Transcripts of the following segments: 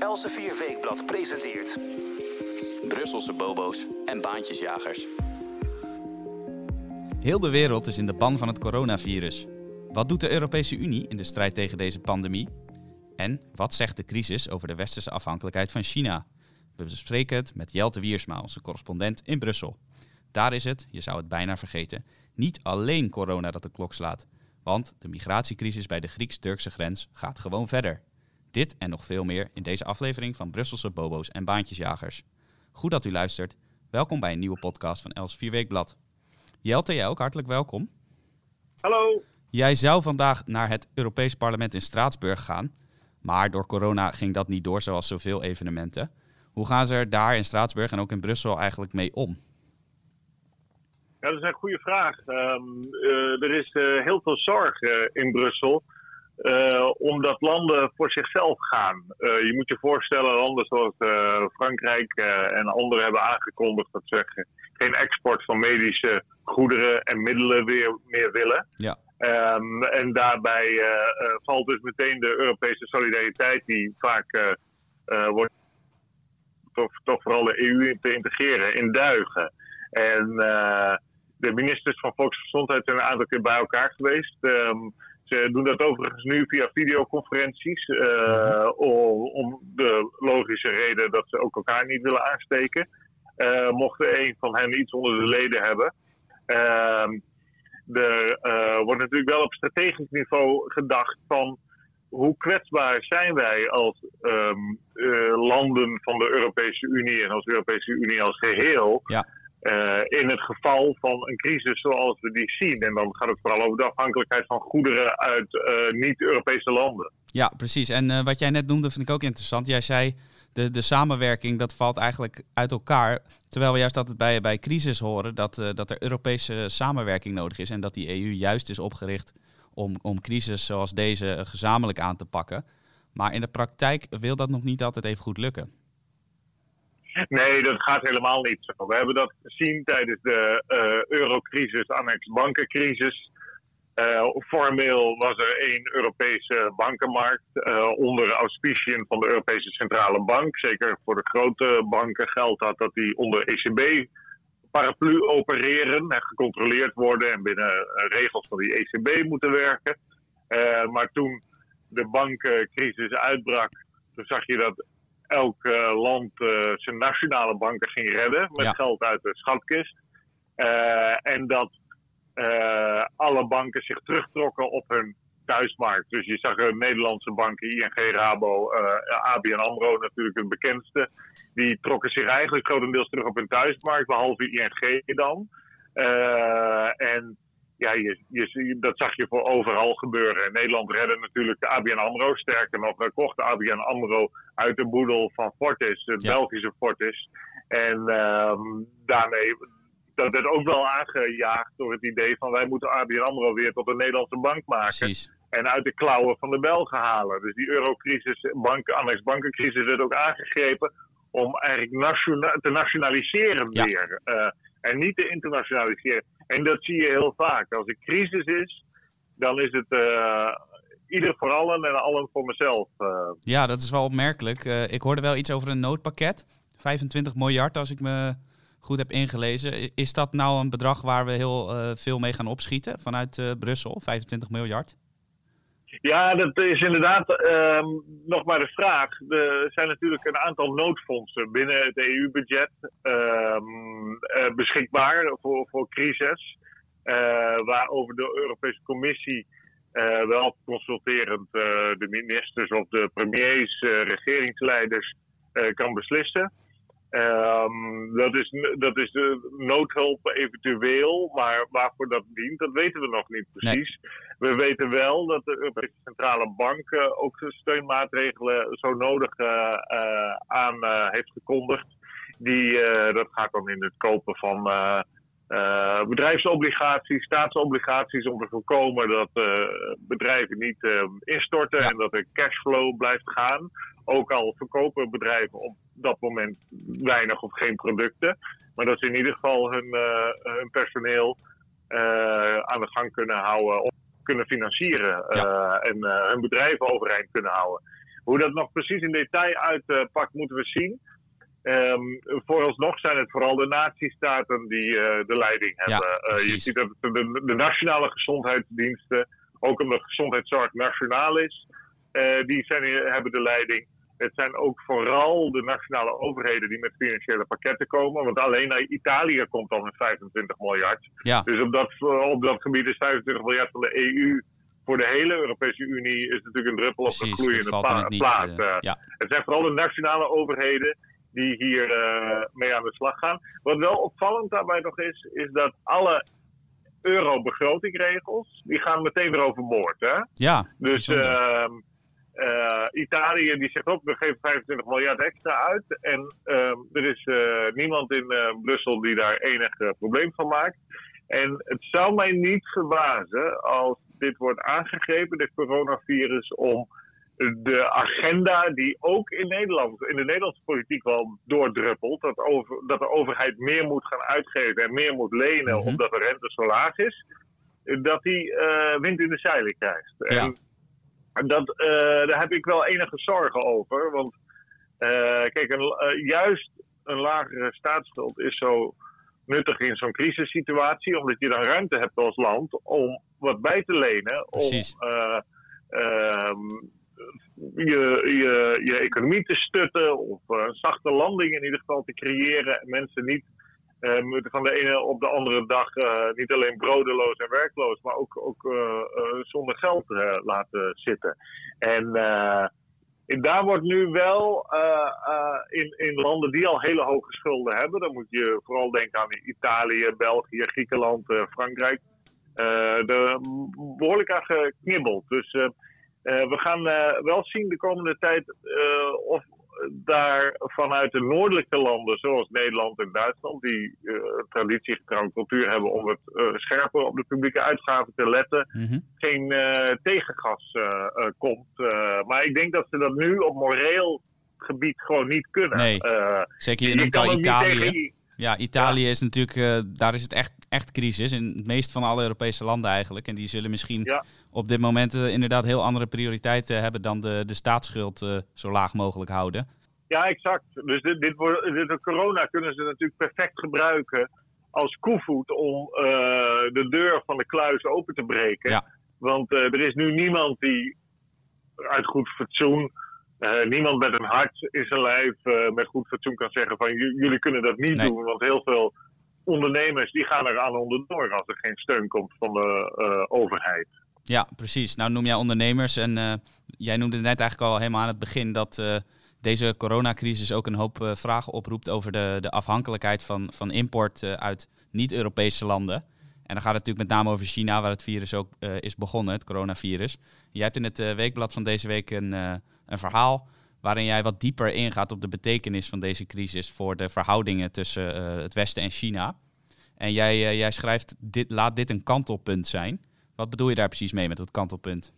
Elsevier Weekblad presenteert... Brusselse bobo's en baantjesjagers. Heel de wereld is in de ban van het coronavirus. Wat doet de Europese Unie in de strijd tegen deze pandemie? En wat zegt de crisis over de westerse afhankelijkheid van China? We bespreken het met Jelte Wiersma, onze correspondent in Brussel. Daar is het, je zou het bijna vergeten, niet alleen corona dat de klok slaat. Want de migratiecrisis bij de Grieks-Turkse grens gaat gewoon verder. Dit en nog veel meer in deze aflevering van Brusselse Bobo's en Baantjesjagers. Goed dat u luistert. Welkom bij een nieuwe podcast van Els Vierweekblad. Jelte, jij ook hartelijk welkom. Hallo. Jij zou vandaag naar het Europees Parlement in Straatsburg gaan. Maar door corona ging dat niet door, zoals zoveel evenementen. Hoe gaan ze er daar in Straatsburg en ook in Brussel eigenlijk mee om? Ja, dat is een goede vraag. Um, uh, er is uh, heel veel zorg uh, in Brussel. Omdat landen voor zichzelf gaan. je moet je voorstellen, landen zoals Frankrijk en anderen hebben aangekondigd dat ze geen export van medische goederen en middelen weer, meer willen. Ja. Um, en daarbij valt dus meteen de Europese solidariteit, die vaak wordt toch, toch vooral de EU te integreren, in duigen. En de ministers van Volksgezondheid zijn een aantal keer bij elkaar geweest. Um, ze doen dat overigens nu via videoconferenties. Uh, om, de logische reden dat ze ook elkaar niet willen aansteken. Uh, mocht een van hen iets onder de leden hebben. Uh, er uh, wordt natuurlijk wel op strategisch niveau gedacht van hoe kwetsbaar zijn wij als um, landen van de Europese Unie en als Europese Unie als geheel. Ja. Uh, in het geval van een crisis zoals we die zien. En dan gaat het vooral over de afhankelijkheid van goederen uit uh, niet-Europese landen. Ja, precies. En uh, wat jij net noemde vind ik ook interessant. Jij zei de, de samenwerking dat valt eigenlijk uit elkaar. Terwijl we juist altijd bij, bij crisis horen dat, dat er Europese samenwerking nodig is. En dat die EU juist is opgericht om, om crisis zoals deze gezamenlijk aan te pakken. Maar in de praktijk wil dat nog niet altijd even goed lukken. Nee, dat gaat helemaal niet zo. We hebben dat gezien tijdens de uh, eurocrisis, annex bankencrisis. Uh, formeel was er één Europese bankenmarkt uh, onder auspiciën van de Europese Centrale Bank. Zeker voor de grote banken geldt dat dat die onder ECB paraplu opereren en gecontroleerd worden en binnen regels van die ECB moeten werken. maar toen de bankencrisis uitbrak, toen zag je dat elk uh, land uh, zijn nationale banken ging redden met Ja. geld uit de schatkist. Uh, en dat alle banken zich terugtrokken op hun thuismarkt. Dus je zag de Nederlandse banken, ING, Rabo, ABN AMRO natuurlijk het bekendste. Die trokken zich eigenlijk grotendeels terug op hun thuismarkt, behalve ING dan. en ja, je, je, dat zag je voor overal gebeuren. In Nederland redden natuurlijk de ABN AMRO. Sterker nog, we kochten ABN AMRO uit de boedel van Fortis, Ja. Belgische Fortis. En um, daarmee, dat werd ook wel aangejaagd door het idee van wij moeten ABN AMRO weer tot een Nederlandse bank maken. Precies. En uit de klauwen van de Belgen halen. Dus die eurocrisis, banken, annex bankencrisis werd ook aangegrepen om eigenlijk nationa te nationaliseren Ja. weer. Uh, en niet te internationaliseren. En dat zie je heel vaak. Als er crisis is, dan is het uh, ieder voor allen en allen voor mezelf. Uh, Ja, dat is wel opmerkelijk. Uh, ik hoorde wel iets over een noodpakket. 25 miljard, als ik me goed heb ingelezen. Is dat nou een bedrag waar we heel veel mee gaan opschieten vanuit Brussel? 25 miljard? Ja, dat is inderdaad um, nog maar de vraag. Er zijn natuurlijk een aantal noodfondsen binnen het EU-budget um, uh, beschikbaar voor, voor crisis. Uh, waarover de Europese Commissie uh, wel consulterend de ministers of de premiers, regeringsleiders kan beslissen. Um, dat, is, dat is de noodhulp eventueel, maar waarvoor dat dient, dat weten we nog niet precies. Nee. We weten wel dat de Europese Centrale Bank uh, ook steunmaatregelen zo nodig uh, uh, aan heeft gekondigd. Die, dat gaat dan in het kopen van bedrijfsobligaties, staatsobligaties, om te voorkomen dat bedrijven niet instorten Ja. en dat er cashflow blijft gaan. Ook al verkopen bedrijven op dat moment weinig of geen producten. Maar dat ze in ieder geval hun, uh, hun personeel uh, aan de gang kunnen houden of kunnen financieren. Ja. Uh, en hun bedrijven overeind kunnen houden. Hoe dat nog precies in detail uitpakt, moeten we zien. Um, vooralsnog zijn het vooral de natiestaten die uh, de leiding hebben. Ja, uh, je ziet dat de, de, de, nationale gezondheidsdiensten, ook omdat gezondheidszorg nationaal is, uh, die zijn, hebben de leiding. Het zijn ook vooral de nationale overheden die met financiële pakketten komen. Want alleen naar Italië komt dan met 25 miljard. Ja. Dus op dat, op dat gebied is 25 miljard van de EU voor de hele Europese Unie is natuurlijk een druppel Precies, op de gloeiende dat valt pa- het niet, plaat. uh, Uh, ja. Het zijn vooral de nationale overheden die hier uh, mee aan de slag gaan. Wat wel opvallend daarbij nog is, is dat alle euro-begrotingregels, die gaan meteen weer overboord. Hè? Ja, dus uh, Italië die zegt ook, we geven 25 miljard extra uit. En ehm, er is eh, niemand in eh, Brussel die daar enig probleem van maakt. En het zou mij niet verbazen als dit wordt aangegrepen, dit coronavirus, om de agenda die ook in Nederland, in de Nederlandse politiek wel doordruppelt, dat, over, dat de overheid meer moet gaan uitgeven en meer moet lenen Mhm. omdat de rente zo laag is, dat die uh, wind in de zeilen krijgt. Ja. En dat, uh, daar heb ik wel enige zorgen over, want uh, kijk, een, juist een lagere staatsschuld is zo nuttig in zo'n crisissituatie, omdat je dan ruimte hebt als land om wat bij te lenen, Precies. om um, je, je, je economie te stutten of een zachte landing in ieder geval te creëren en mensen niet uh, van de ene op de andere dag uh, niet alleen brodeloos en werkloos, maar ook, ook uh, zonder geld laten zitten. En daar wordt nu wel in, in landen die al hele hoge schulden hebben, dan moet je vooral denken aan Italië, België, Griekenland, Frankrijk, er behoorlijk aan geknibbeld. Dus we gaan wel zien de komende tijd of daar vanuit de noordelijke landen, zoals Nederland en Duitsland, die traditiegetrouwde cultuur hebben om het scherper op de publieke uitgaven te letten, mm -hmm. geen tegengas komt. maar ik denk dat ze dat nu op moreel gebied gewoon niet kunnen. Nee, zeker je noemt al Italië. Tegen... Ja, Italië ja. is natuurlijk, uh, daar is het echt, echt crisis. In het meest van alle Europese landen eigenlijk. En die zullen misschien ja. op dit moment uh, inderdaad heel andere prioriteiten hebben dan de, de staatsschuld uh, zo laag mogelijk houden. Ja, exact. Dus dit, dit, wordt, de corona kunnen ze natuurlijk perfect gebruiken als koevoet om de deur van de kluis open te breken. Ja. Want er is nu niemand die uit goed fatsoen uh, niemand met een hart in zijn lijf uh, met goed fatsoen kan zeggen van jullie kunnen dat niet nee. doen. Want heel veel ondernemers die gaan er aan onderdoor als er geen steun komt van de uh, overheid. Ja, precies. Nou noem jij ondernemers en jij noemde net eigenlijk al helemaal aan het begin dat deze coronacrisis ook een hoop vragen oproept over de, de afhankelijkheid van, van import uit niet-Europese landen. En dan gaat het natuurlijk met name over China, waar het virus ook is begonnen, het coronavirus. Jij hebt in het weekblad van deze week een een verhaal waarin jij wat dieper ingaat op de betekenis van deze crisis voor de verhoudingen tussen uh, het Westen en China. En jij, uh, jij schrijft, dit, laat dit een kantelpunt zijn. Wat bedoel je daar precies mee met dat kantelpunt?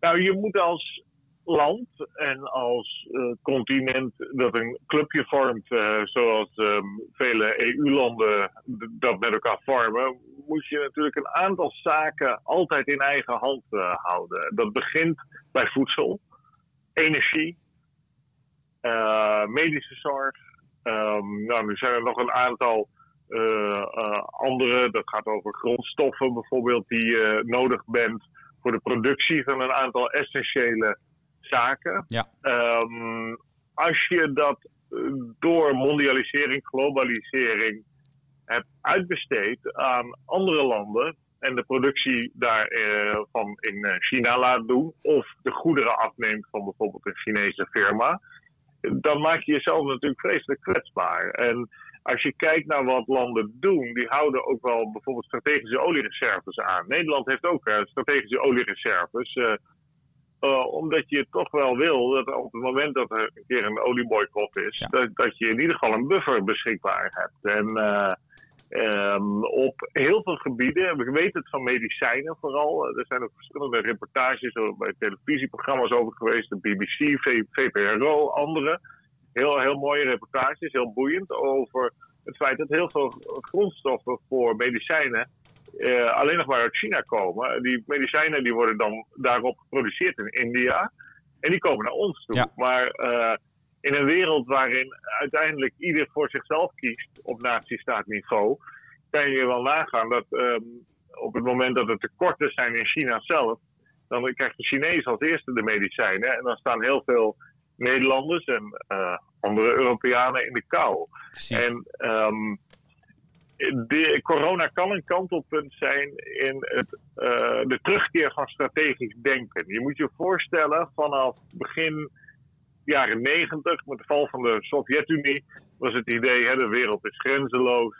Nou, je moet als land en als uh, continent dat een clubje vormt, zoals um, vele EU-landen dat met elkaar vormen, moet je natuurlijk een aantal zaken altijd in eigen hand uh, houden. Dat begint bij voedsel, energie, uh, medische zorg. Um, nou, nu zijn er nog een aantal uh, andere. Dat gaat over grondstoffen bijvoorbeeld die je nodig bent voor de productie van een aantal essentiële zaken. Ja. Um, als je dat door mondialisering, globalisering hebt uitbesteed aan andere landen en de productie daarvan uh, in China laat doen, of de goederen afneemt van bijvoorbeeld een Chinese firma, dan maak je jezelf natuurlijk vreselijk kwetsbaar. En als je kijkt naar wat landen doen, die houden ook wel bijvoorbeeld strategische oliereserves aan. Nederland heeft ook uh, strategische oliereserves. Uh, uh, omdat je toch wel wil dat op het moment dat er een keer een olieboycott is, Ja. dat, dat je in ieder geval een buffer beschikbaar hebt. En uh, um, op heel veel gebieden, we weten het van medicijnen vooral, er zijn ook verschillende reportages bij televisieprogramma's over geweest, de BBC, v, VPRO, andere. Heel, heel mooie reportages, heel boeiend over het feit dat heel veel grondstoffen voor medicijnen uh, alleen nog maar uit China komen. Die medicijnen die worden dan daarop geproduceerd in India. En die komen naar ons toe. Maar in een wereld waarin uiteindelijk ieder voor zichzelf kiest op natiestaatniveau, kan je wel nagaan dat ehm, op het moment dat er tekorten zijn in China zelf, dan krijgt de Chinees als eerste de medicijnen. En dan staan heel veel Nederlanders en uh, andere Europeanen in de kou. Precies. En um, de, corona kan een kantelpunt zijn in het, uh, de terugkeer van strategisch denken. Je moet je voorstellen, vanaf begin jaren negentig, met de val van de Sovjet-Unie, was het idee: hè, de wereld is grenzeloos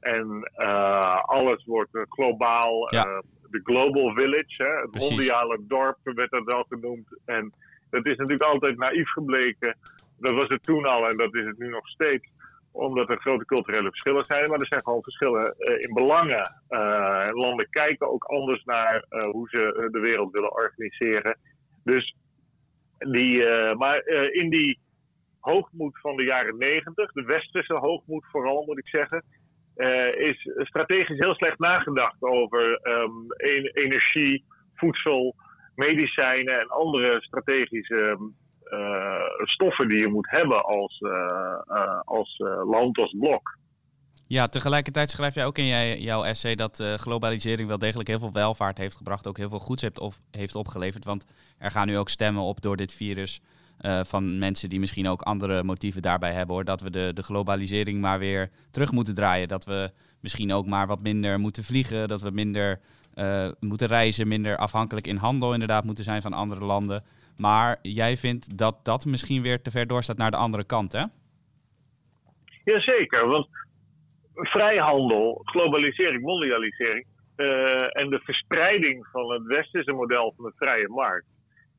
en uh, alles wordt globaal. Ja de Global Village, hè, het mondiale dorp werd dat wel genoemd. En dat is natuurlijk altijd naïef gebleken. Dat was het toen al en dat is het nu nog steeds omdat er grote culturele verschillen zijn, maar er zijn gewoon verschillen uh, in belangen. Uh, landen kijken ook anders naar uh, hoe ze de wereld willen organiseren. Dus die, maar in die hoogmoed van de jaren negentig, de westerse hoogmoed vooral moet ik zeggen, uh, is strategisch heel slecht nagedacht over um, energie, voedsel, medicijnen en andere strategische uh, stoffen die je moet hebben als, als land, als blok. Ja, tegelijkertijd schrijf jij ook in jouw essay dat globalisering wel degelijk heel veel welvaart heeft gebracht, ook heel veel goeds heeft, op, heeft opgeleverd. Want er gaan nu ook stemmen op door dit virus uh, van mensen die misschien ook andere motieven daarbij hebben hoor. Dat we de, de globalisering maar weer terug moeten draaien. Dat we misschien ook maar wat minder moeten vliegen. Dat we minder uh, moeten reizen, minder afhankelijk in handel inderdaad moeten zijn van andere landen. Maar jij vindt dat dat misschien weer te ver doorstaat naar de andere kant, hè? Jazeker, want vrijhandel, globalisering, mondialisering uh, en de verspreiding van het westerse model van de vrije markt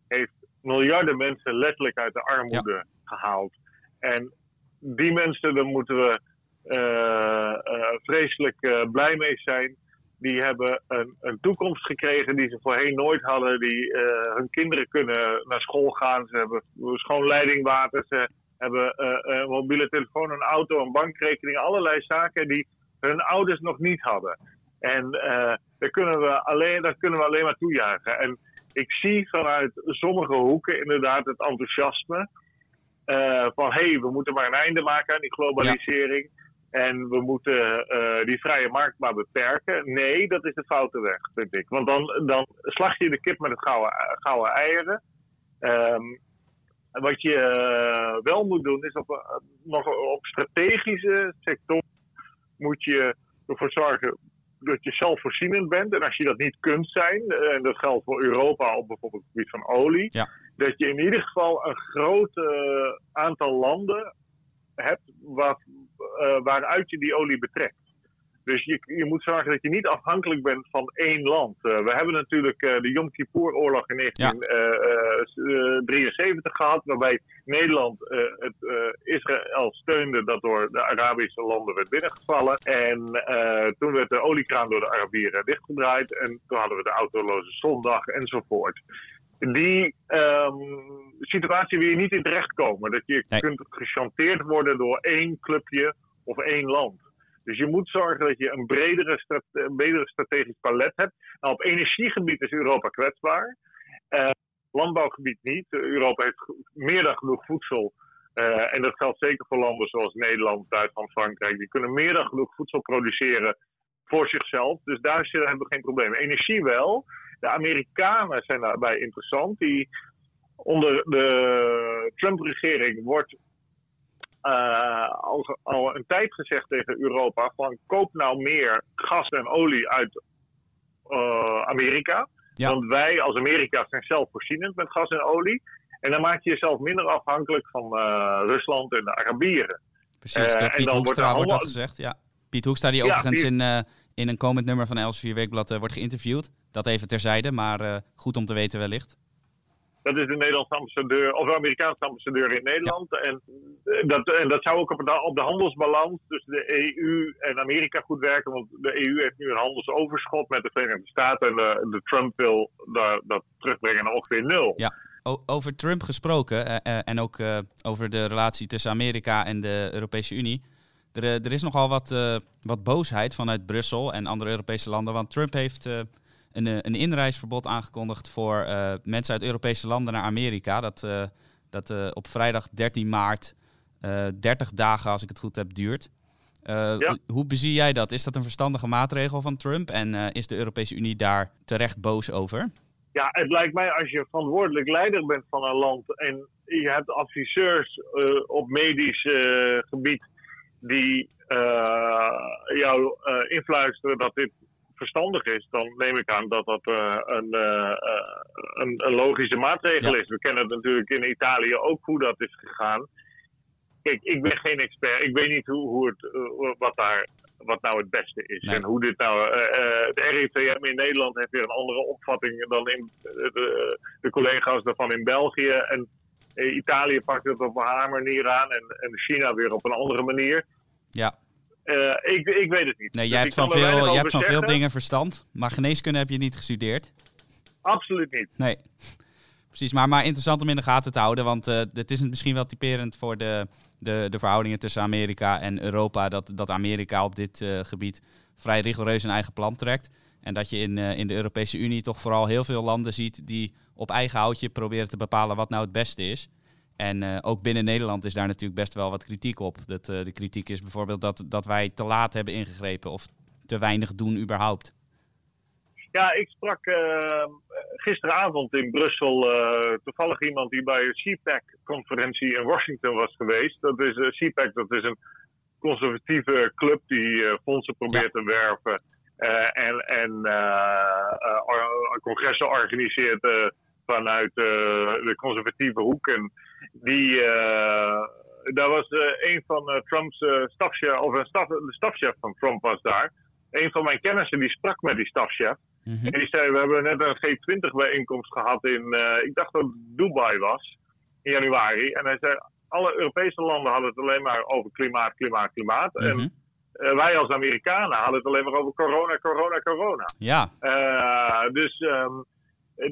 heeft miljarden mensen letterlijk uit de armoede gehaald. En die mensen, daar moeten we uh, uh, vreselijk blij mee zijn. Die hebben een, een, toekomst gekregen die ze voorheen nooit hadden. Die hun kinderen kunnen naar school gaan. Ze hebben schoon leidingwater. Ze hebben een mobiele telefoon, een auto, een bankrekening. Allerlei zaken die hun ouders nog niet hadden. En daar, kunnen we alleen, daar kunnen we alleen maar toejuichen. En ik zie vanuit sommige hoeken inderdaad het enthousiasme. Van hé, hey, we moeten maar een einde maken aan die globalisering. En we moeten uh, die vrije markt maar beperken. Nee, dat is de foute weg, vind ik. Want dan, dan slag je de kip met het gouden, gouden eieren. Um, wat je uh, wel moet doen, is op, nog op strategische sectoren moet je ervoor zorgen dat je zelfvoorzienend bent. En als je dat niet kunt zijn, eh, en dat geldt voor Europa op bijvoorbeeld het gebied van olie, ja. dat je in ieder geval een groot uh, aantal landen hebt waar, uh, waaruit je die olie betrekt. Dus je, je moet zorgen dat je niet afhankelijk bent van één land. Uh, we hebben natuurlijk uh, de Yom Kippur-oorlog in 1973 ja. gehad, waarbij Nederland het, Israël steunde dat door de Arabische landen werd binnengevallen. En toen werd de oliekraan door de Arabieren dichtgedraaid en toen hadden we de autoloze zondag enzovoort. Die um, situatie wil je niet in terechtkomen. Dat je nee. kunt gechanteerd worden door één clubje of één land. Dus je moet zorgen dat je een bredere, een bredere strategisch palet hebt. Nou, op energiegebied is Europa kwetsbaar. Uh, landbouwgebied niet. Europa heeft meer dan genoeg voedsel. Uh, en dat geldt zeker voor landen zoals Nederland, Duitsland, Frankrijk. Die kunnen meer dan genoeg voedsel produceren voor zichzelf. Dus daar hebben we geen probleem. Energie wel. De Amerikanen zijn daarbij interessant. Die onder de Trump-regering wordt uh, al, al een tijd gezegd tegen Europa: van koop nou meer gas en olie uit uh, Amerika. Want wij als Amerika zijn zelfvoorzienend met gas en olie. En dan maak je jezelf minder afhankelijk van uh, Rusland en de Arabieren. Precies, door Piet Hoekstra wordt, wordt, dat gezegd. Ja. Piet Hoekstra, die ja, overigens Piet... in, in een komend nummer van Elsevier Weekblad wordt geïnterviewd. Dat even terzijde, maar goed om te weten wellicht. Dat is de Nederlandse ambassadeur, of de Amerikaanse ambassadeur in Nederland. En, eh, dat, en dat zou ook op de, op de handelsbalans tussen de EU en Amerika goed werken. Want de EU heeft nu een handelsoverschot met de Verenigde Staten. En de, de Trump wil dat, dat terugbrengen naar ongeveer nul. Ja. over Trump gesproken uh, uh, en ook over de relatie tussen Amerika en de Europese Unie. Er, er is nogal wat, wat boosheid vanuit Brussel en andere Europese landen. Want Trump heeft een, een inreisverbod aangekondigd voor mensen uit Europese landen naar Amerika. Dat, dat op vrijdag 13 maart 30 dagen, als ik het goed heb, duurt. Hoe bezie jij dat? Is dat een verstandige maatregel van Trump? En is de Europese Unie daar terecht boos over? Ja, het lijkt mij als je verantwoordelijk leider bent van een land en je hebt adviseurs uh, op medisch uh, gebied die uh, jou influisteren dat dit verstandig is, dan neem ik aan dat dat een, een, een, logische maatregel is. We kennen het natuurlijk in Italië ook hoe dat is gegaan. Kijk, ik ben geen expert. Ik weet niet hoe, hoe het, wat daar wat nou het beste is. En hoe dit nou. De RIVM in Nederland heeft weer een andere opvatting dan in, de, de collega's daarvan in België. En Italië pakt het op haar manier aan en, en China weer op een andere manier. Ja. Ik, ik weet het niet. Nee, jij dus hebt van, veel, jij hebt van veel dingen verstand, maar geneeskunde heb je niet gestudeerd. Absoluut niet. Nee precies. Maar, maar interessant om in de gaten te houden. Want uh, het is misschien wel typerend voor de, de, de verhoudingen tussen Amerika en Europa. Dat, dat Amerika op dit uh, gebied vrij rigoureus een eigen plan trekt. En dat je in, in de Europese Unie toch vooral heel veel landen ziet die op eigen houtje proberen te bepalen wat nou het beste is. En ook binnen Nederland is daar natuurlijk best wel wat kritiek op. Dat, de kritiek is bijvoorbeeld dat, dat wij te laat hebben ingegrepen of te weinig doen überhaupt. Ja, ik sprak uh, gisteravond in Brussel toevallig iemand die bij een CPAC-conferentie in Washington was geweest. Dat is CPAC, dat is een conservatieve club die fondsen probeert te werven en, en congressen organiseert vanuit de conservatieve hoek. En die, daar was een van Trumps stafchef, of een staf, de stafchef van Trump was daar. Een van mijn kennissen die sprak met die stafchef. Mhm. En die zei, we hebben net een G20-bijeenkomst gehad in, ik dacht dat het Dubai was, in januari. En hij zei, alle Europese landen hadden het alleen maar over klimaat, klimaat, klimaat. En uh, wij als Amerikanen hadden het alleen maar over corona, corona, corona. Ja. Uh, dus um,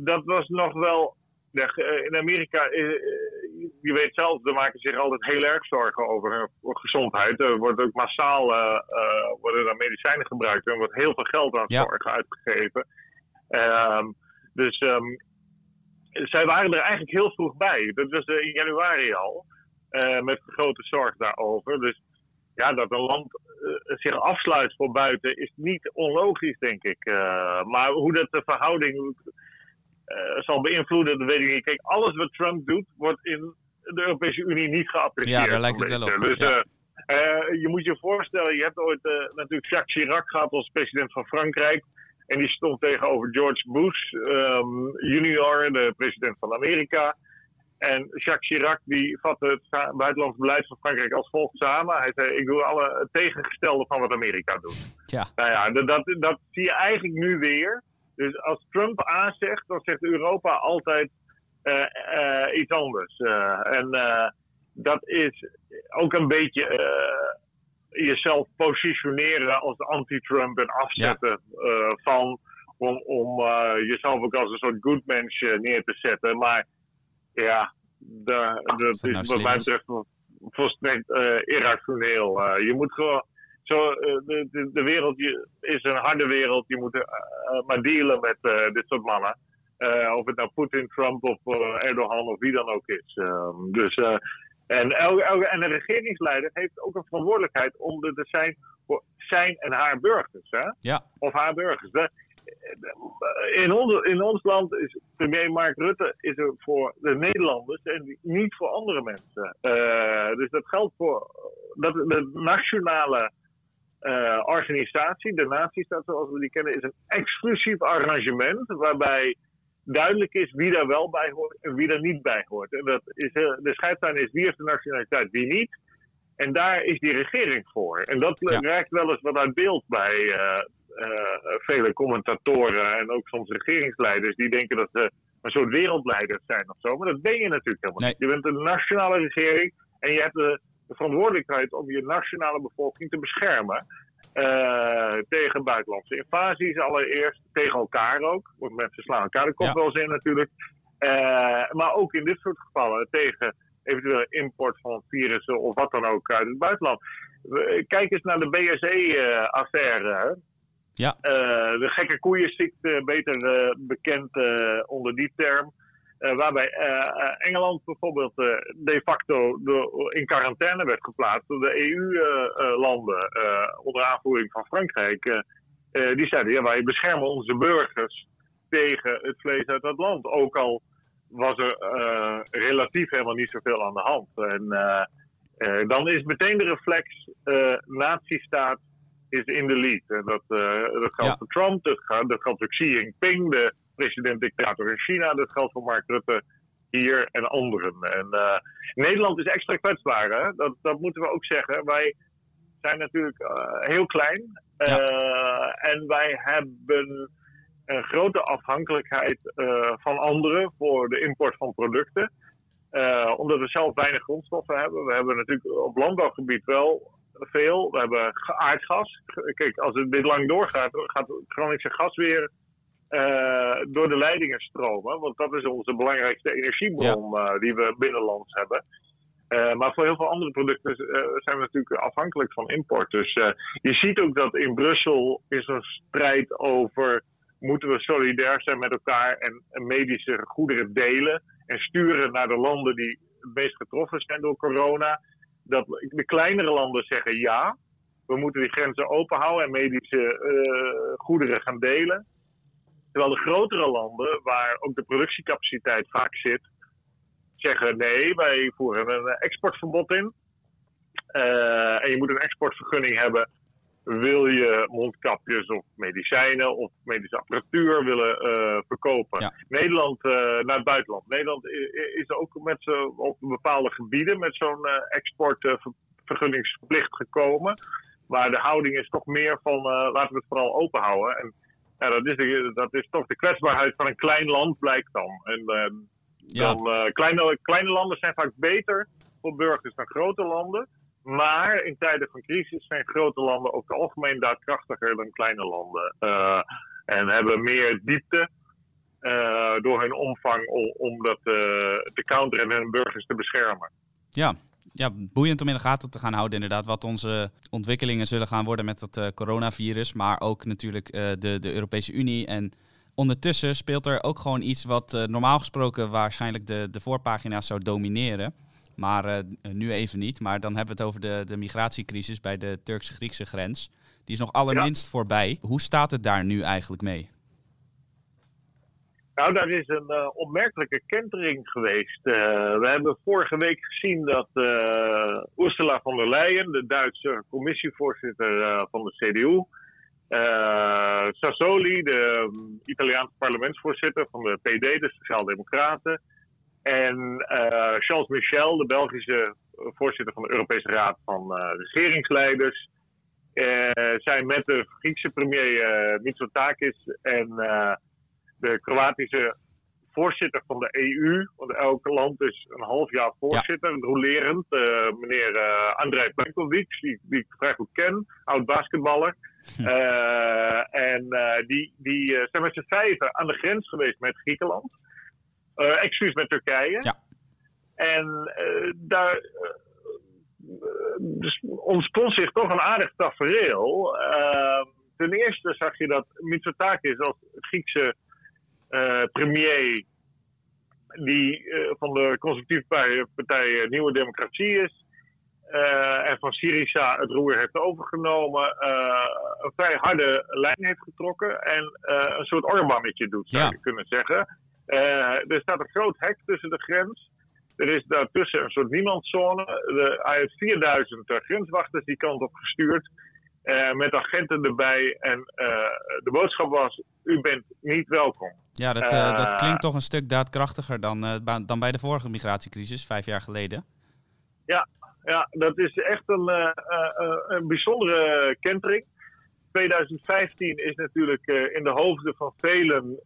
dat was nog wel eh, in Amerika, eh, eh, je weet zelf, ze maken zich altijd heel erg zorgen over hun gezondheid. Er wordt ook massaal worden er medicijnen gebruikt en er wordt heel veel geld aan zorgen uitgegeven. Um, dus um, zij waren er eigenlijk heel vroeg bij. Dat was in januari al, uh, met grote zorg daarover. Dus ja, dat een land uh, zich afsluit voor buiten is niet onlogisch, denk ik. Maar hoe dat de verhouding zal beïnvloeden, dat weet ik niet. Kijk, alles wat Trump doet, wordt in de Europese Unie niet geapprecieerd. Ja, daar lijkt het wel op. Dus ja. uh, je moet je voorstellen, je hebt ooit natuurlijk Jacques Chirac gehad als president van Frankrijk. En die stond tegenover George Bush um, junior, de president van Amerika. En Jacques Chirac die vatte het buitenlands beleid van Frankrijk als volgt samen. Hij zei, ik doe alle tegengestelde van wat Amerika doet. Ja. Nou ja, dat, dat, dat zie je eigenlijk nu weer. Dus als Trump A zegt, dan zegt Europa altijd uh, uh, iets anders. Uh, en dat is ook een beetje jezelf positioneren als anti-Trump en afzetten ja. van. Om, om jezelf ook als een soort good mens neer te zetten. Maar ja, de, de, dat is wat mij betreft volstrekt irrationeel. je moet gewoon zo, eh, de, de, de, wereld is een harde wereld. Je moet uh, maar dealen met dit soort mannen. Of het nou Poetin, Trump of Erdogan of wie dan ook is. Ehm, dus, en, elke, elke, en een regeringsleider heeft ook een verantwoordelijkheid om er te zijn voor zijn en haar burgers. Hè? Ja. Of haar burgers. In, ons, in ons land is premier Mark Rutte is er voor de Nederlanders en niet voor andere mensen. dus dat geldt voor dat, de nationale uh, organisatie, de Nazistaat zoals we die kennen, is een exclusief arrangement waarbij duidelijk is wie daar wel bij hoort en wie daar niet bij hoort. En dat is, uh, de scheidslijn is wie heeft de nationaliteit, wie niet. En daar is die regering voor. En dat ja. raakt wel eens wat uit beeld bij uh, vele commentatoren en ook soms regeringsleiders die denken dat ze een soort wereldleiders zijn of zo. Maar dat ben je natuurlijk helemaal niet. Je bent een nationale regering en je hebt de de verantwoordelijkheid om je nationale bevolking te beschermen. Uh, tegen buitenlandse invasies allereerst, tegen elkaar ook. Want mensen slaan elkaar de kop ja. wel eens in natuurlijk. Uh, maar ook in dit soort gevallen tegen eventuele import van virussen of wat dan ook uit het buitenland. Kijk eens naar de BSE-affaire. Ja. de gekke koeienziekte, beter bekend onder die term. Waarbij Engeland bijvoorbeeld de facto in quarantaine werd geplaatst door de EU-landen onder aanvoering van Frankrijk. die zeiden, ja, wij beschermen onze burgers tegen het vlees uit dat land. Ook al was er relatief helemaal niet zoveel aan de hand. En dan is meteen de reflex, nazistaat is in de lead. En dat, dat geldt ja. voor Trump, dat, dat geldt voor Xi Jinping, de president-dictator in China, dat geldt voor Mark Rutte hier en anderen. En Nederland is extra kwetsbaar, hè? Dat, dat moeten we ook zeggen. Wij zijn natuurlijk heel klein. Ja. en wij hebben een grote afhankelijkheid van anderen voor de import van producten. Omdat we zelf weinig grondstoffen hebben. We hebben natuurlijk op landbouwgebied wel veel. We hebben aardgas. Kijk, als het dit lang doorgaat, gaat Groningse gas weer door de leidingen stromen. Want dat is onze belangrijkste energiebron ja. die we binnenlands hebben. Uh, maar voor heel veel andere producten uh, zijn we natuurlijk afhankelijk van import. Dus uh, je ziet ook dat in Brussel is een strijd over moeten we solidair zijn met elkaar en medische goederen delen en sturen naar de landen die het meest getroffen zijn door corona. Dat de kleinere landen zeggen ja, we moeten die grenzen open houden en medische goederen gaan delen. Terwijl de grotere landen, waar ook de productiecapaciteit vaak zit, zeggen nee, wij voeren een exportverbod in. Uh, en je moet een exportvergunning hebben wil je mondkapjes of medicijnen of medische apparatuur willen uh, verkopen. Nederland uh, naar het buitenland. Nederland is ook met zo, op bepaalde gebieden met zo'n exportvergunningsplicht gekomen. Maar de houding is toch meer van laten we het vooral open houden. En ja, dat, is de, dat is toch de kwetsbaarheid van een klein land, blijkt dan. En ja. dan, kleine, kleine landen zijn vaak beter voor burgers dan grote landen. Maar in tijden van crisis zijn grote landen het algemeen daadkrachtiger dan kleine landen. Uh, en hebben meer diepte uh, door hun omvang om, om dat uh, te counteren en hun burgers te beschermen. Ja. Ja, boeiend om in de gaten te gaan houden inderdaad wat onze ontwikkelingen zullen gaan worden met het coronavirus. Maar ook natuurlijk de, de Europese Unie en... Ondertussen speelt er ook gewoon iets wat normaal gesproken waarschijnlijk de, de voorpagina's zou domineren. Maar nu even niet. Maar dan hebben we het over de, de migratiecrisis bij de Turks-Griekse grens. Die is nog allerminst ja. voorbij. Hoe staat het daar nu eigenlijk mee? Nou, daar is een uh, opmerkelijke kentering geweest. Uh, we hebben vorige week gezien dat Ursula von der Leyen, de Duitse commissievoorzitter van de CDU, Sassoli, de um, Italiaanse parlementsvoorzitter van de PD, de Sociaaldemocraten, en uh, Charles Michel, de Belgische voorzitter van de Europese Raad van uh, Regeringsleiders, uh, zijn met de Griekse premier Mitsotakis en de Kroatische voorzitter van de EU, want elk land is een half jaar voorzitter, ja. rolerend, meneer Andrei Plenkovic, die, die ik vrij goed ken, oud basketballer. Hm. en die, die zijn met z'n vijven aan de grens geweest met Griekenland. Uh, excuus met Turkije. Ja. En uh, daar uh, dus ontstond zich toch een aardig tafereel. ten eerste zag je dat Mitsotakis als Griekse premier, die van de conservatieve partij Nieuwe Democratie is, en van Syriza het roer heeft overgenomen, een vrij harde lijn heeft getrokken en een soort Orbannetje doet, zou je kunnen zeggen. Er staat een groot hek tussen de grens. Er is daartussen een soort niemandszone. De, hij heeft 4000 grenswachters die kant op gestuurd. Uh, met agenten erbij. En uh, de boodschap was: u bent niet welkom. Ja, dat, dat klinkt toch een stuk daadkrachtiger dan, dan bij de vorige migratiecrisis, vijf jaar geleden. Ja, ja dat is echt een, een bijzondere kentering. 2015 is natuurlijk in de hoofden van velen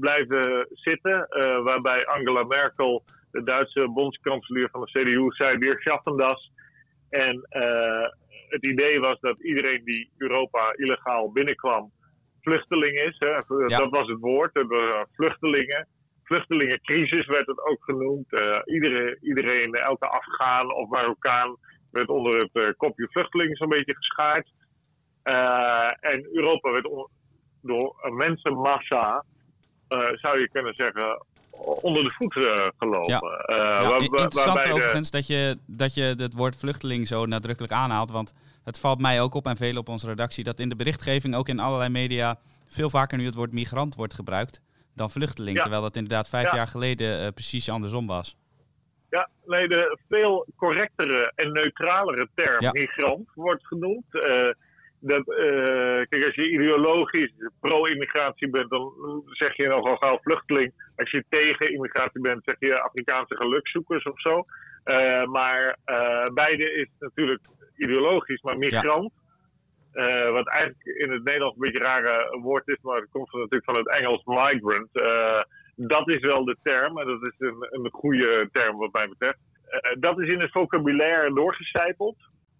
blijven zitten. Waarbij Angela Merkel, de Duitse bondskanselier van de CDU, zei weer schaffen das. En het idee was dat iedereen die Europa illegaal binnenkwam, vluchteling is. Hè? Ja. Dat was het woord. vluchtelingen. Vluchtelingencrisis werd het ook genoemd. iedereen, iedereen, elke Afghaan of Marokkaan werd onder het kopje vluchteling zo'n beetje geschaard. en Europa werd door een mensenmassa, zou je kunnen zeggen, onder de voet gelopen. Ja. ja, interessant overigens dat, je, dat je het woord vluchteling zo nadrukkelijk aanhaalt. Want het valt mij ook op en velen op onze redactie dat in de berichtgeving, ook in allerlei media, veel vaker nu het woord migrant wordt gebruikt dan vluchteling. Terwijl dat inderdaad vijf jaar geleden uh, precies andersom was. Ja, nee, de veel correctere en neutralere term migrant wordt genoemd. Dat, uh, kijk, als je ideologisch pro-immigratie bent, dan zeg je nogal gauw vluchteling. Als je tegen immigratie bent, zeg je Afrikaanse gelukzoekers of zo. maar beide is natuurlijk ideologisch, maar migrant. Wat eigenlijk in het Nederlands een beetje een rare woord is, maar het komt natuurlijk van het Engels migrant. Dat is wel de term, en dat is een, een goede term wat mij betreft. Dat is in het vocabulaire doorgecijpeld.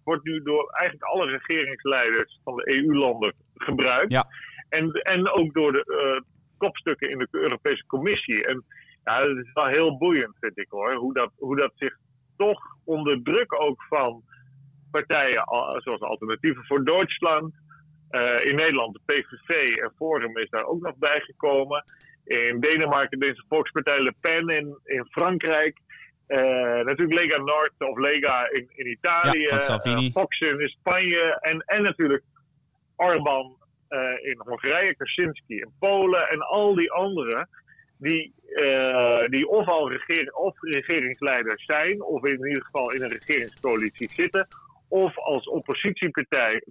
Wordt nu door eigenlijk alle regeringsleiders van de EU-landen gebruikt. Ja. En, en ook door de kopstukken in de Europese Commissie. En ja, dat is wel heel boeiend, vind ik hoor. Hoe dat, hoe dat zich toch onder druk ook van partijen zoals Alternatieven voor Duitsland. Uh, in Nederland de PVV en Forum is daar ook nog bijgekomen. In Denemarken deze Volkspartij Le Pen. In, in Frankrijk natuurlijk Lega Nord of Lega in, in Italië. Ja, Fox in Spanje. En, en natuurlijk Orban in Hongarije, Kaczynski in Polen. En al die anderen die, die of al of regeringsleiders zijn, of in ieder geval in een regeringscoalitie zitten, of als oppositiepartij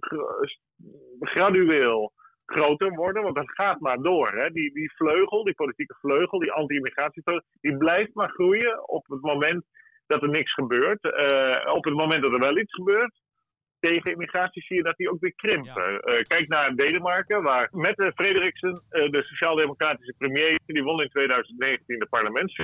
gradueel groter worden. Want dat gaat maar door. Hè. Die, die vleugel, die politieke vleugel, die anti-immigratievleugel, die blijft maar groeien op het moment dat er niks gebeurt. Uh, op het moment dat er wel iets gebeurt, tegen immigratie zie je dat die ook weer krimpen. Uh, kijk naar Denemarken, waar met uh, Frederiksen, de sociaal-democratische premier, die won in 2019 de parlements.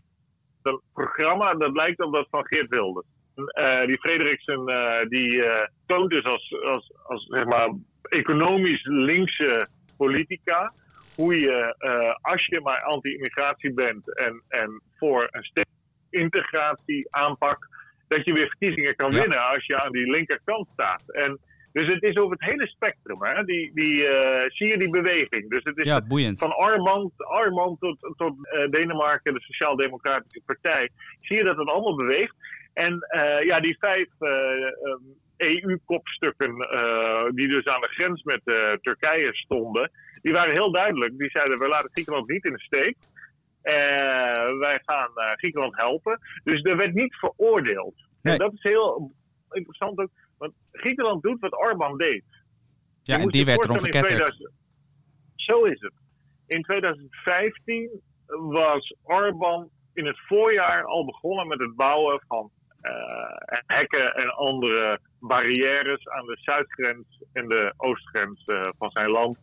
Dat programma, dat lijkt op dat van Geert Wilders. Uh, die Frederiksen uh, die uh, toont dus als, als, als zeg maar, economisch linkse politica hoe je, als je maar anti-immigratie bent en, en voor een integratie aanpak, dat je weer verkiezingen kan winnen als je aan die linkerkant staat. En, dus het is over het hele spectrum, hè? Die, die, zie je die beweging. Dus het is ja, boeiend. van Armand, Armand tot, tot Denemarken, de Sociaal-Democratische Partij, zie je dat het allemaal beweegt. En uh, ja, die vijf EU-kopstukken eh, uh, eh, die dus aan de grens met Turkije stonden, die waren heel duidelijk. Die zeiden, we laten Griekenland niet in de steek. wij gaan Griekenland helpen. Dus er werd niet veroordeeld. En dat is heel interessant ook, want Griekenland doet wat Orbán deed. Ja, en die werd erom verketterd. Zo is het. In 2015 was Orbán in het voorjaar al begonnen met het bouwen van uh, hekken en andere barrières aan de zuidgrens en de oostgrens uh, van zijn land.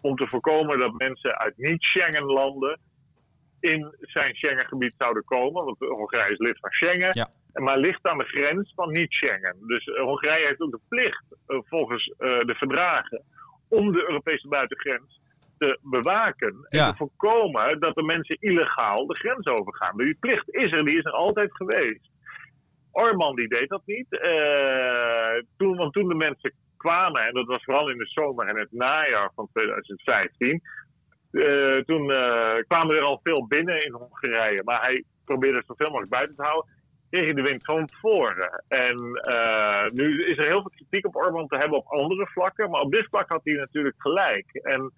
Om te voorkomen dat mensen uit niet-Schengen-landen in zijn Schengengebied zouden komen. Want Hongarije is lid van Schengen. Ja. Maar ligt aan de grens van niet-Schengen. Dus uh, Hongarije heeft ook de plicht, volgens de verdragen, om de Europese buitengrens te bewaken. En te voorkomen dat de mensen illegaal de grens overgaan. Die plicht is er, die is er altijd geweest. Orman die deed dat niet. Uh, toen, want toen de mensen kwamen, en dat was vooral in de zomer en het najaar van 2015. Uh, eh, toen uh, kwamen er al veel binnen in Hongarije, maar hij probeerde zoveel mogelijk buiten te houden. Kreeg je de wind van voren. En nu is er heel veel kritiek op Orban te hebben op andere vlakken, maar op dit vlak had hij natuurlijk gelijk. En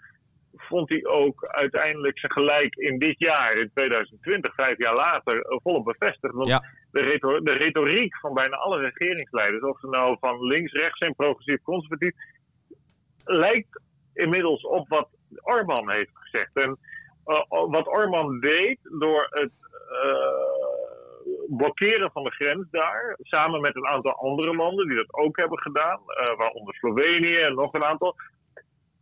vond hij ook uiteindelijk zijn gelijk in dit jaar, in 2020, vijf jaar later, volop bevestigd. Ja de, de retoriek van bijna alle regeringsleiders, of ze nou van links, rechts zijn, progressief, conservatief, lijkt inmiddels op wat Orban heeft gezegd. En uh, wat Orban deed door het uh, blokkeren van de grens daar, samen met een aantal andere landen die dat ook hebben gedaan, uh, waaronder Slovenië en nog een aantal,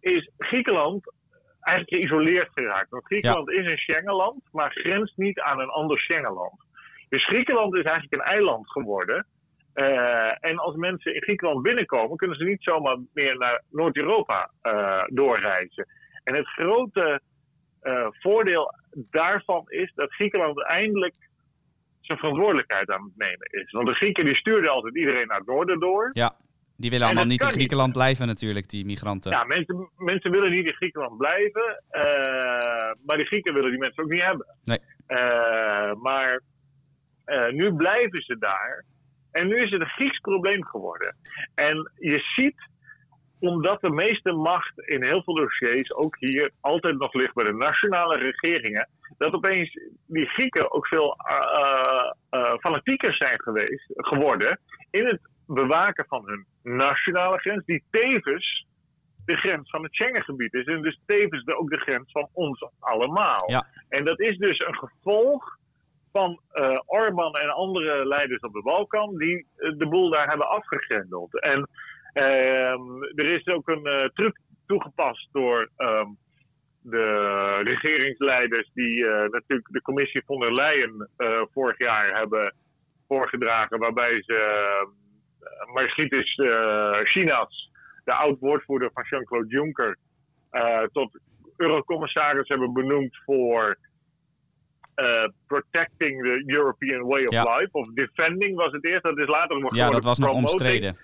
is Griekenland eigenlijk geïsoleerd geraakt. Want Griekenland is een Schengenland, maar grenst niet aan een ander Schengenland. Dus Griekenland is eigenlijk een eiland geworden. Uh, en als mensen in Griekenland binnenkomen, kunnen ze niet zomaar meer naar Noord-Europa uh, doorreizen. En het grote uh, voordeel daarvan is dat Griekenland eindelijk zijn verantwoordelijkheid aan het nemen is. Want de Grieken die stuurden altijd iedereen naar het noorden door. Ja, Die willen allemaal niet in Griekenland blijven natuurlijk, die migranten. Ja, mensen, mensen willen niet in Griekenland blijven. maar die Grieken willen die mensen ook niet hebben. Nee. maar nu blijven ze daar. En nu is het een Grieks probleem geworden. En je ziet omdat de meeste macht in heel veel dossiers, ook hier, altijd nog ligt bij de nationale regeringen, dat opeens die Grieken ook veel uh, uh, fanatieker zijn geweest, geworden in het bewaken van hun nationale grens, die tevens de grens van het Schengengebied is. En dus tevens ook de grens van ons allemaal. Ja. En dat is dus een gevolg van uh, Orbán en andere leiders op de Balkan die de boel daar hebben afgegrendeld. En Ehm, er is ook een uh, truc toegepast door ehm, de regeringsleiders die natuurlijk de commissie von der Leyen vorig jaar hebben voorgedragen, waarbij ze Margritis Chinas, de oud-woordvoerder van Jean-Claude Juncker, tot eurocommissaris hebben benoemd voor protecting the European way of life, of defending was het eerst, dat is later nog Ja, dat was nog omstreden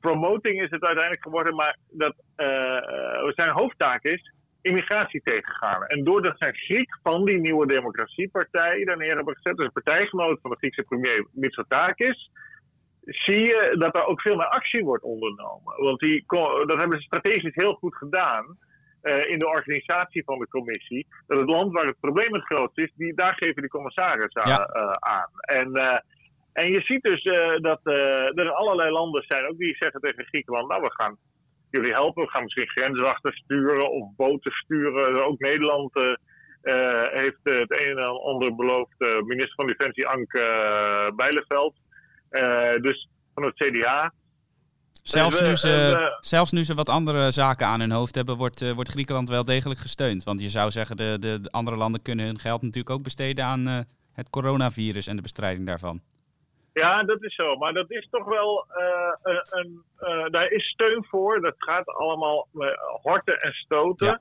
promoting is het uiteindelijk geworden, maar dat uh, zijn hoofdtaak is immigratie tegengaan. En doordat zijn Griek van die nieuwe democratiepartij daar neer hebben gezet, dus een partijgenoot van de Griekse premier Mitsotakis, zie je dat er ook veel meer actie wordt ondernomen. Want die, dat hebben ze strategisch heel goed gedaan. Uh, in de organisatie van de commissie. Dat het land waar het probleem het grootst is, die, daar geven die commissarissen ja. uh, aan. En en je ziet dus uh, dat uh, er allerlei landen zijn, ook die zeggen tegen Griekenland, nou we gaan jullie helpen, we gaan misschien grenswachten sturen of boten sturen. Ook Nederland uh, heeft het een en ander beloofd, minister van Defensie Anke Bijleveld, dus van het CDA. Zelfs, nu ze, zelfs nu ze wat andere zaken aan hun hoofd hebben, wordt, wordt Griekenland wel degelijk gesteund. Want je zou zeggen, de, de, de andere landen kunnen hun geld natuurlijk ook besteden aan het coronavirus en de bestrijding daarvan. Ja, dat is zo. Maar dat is toch wel een. Daar is steun voor. Dat gaat allemaal met horten en stoten.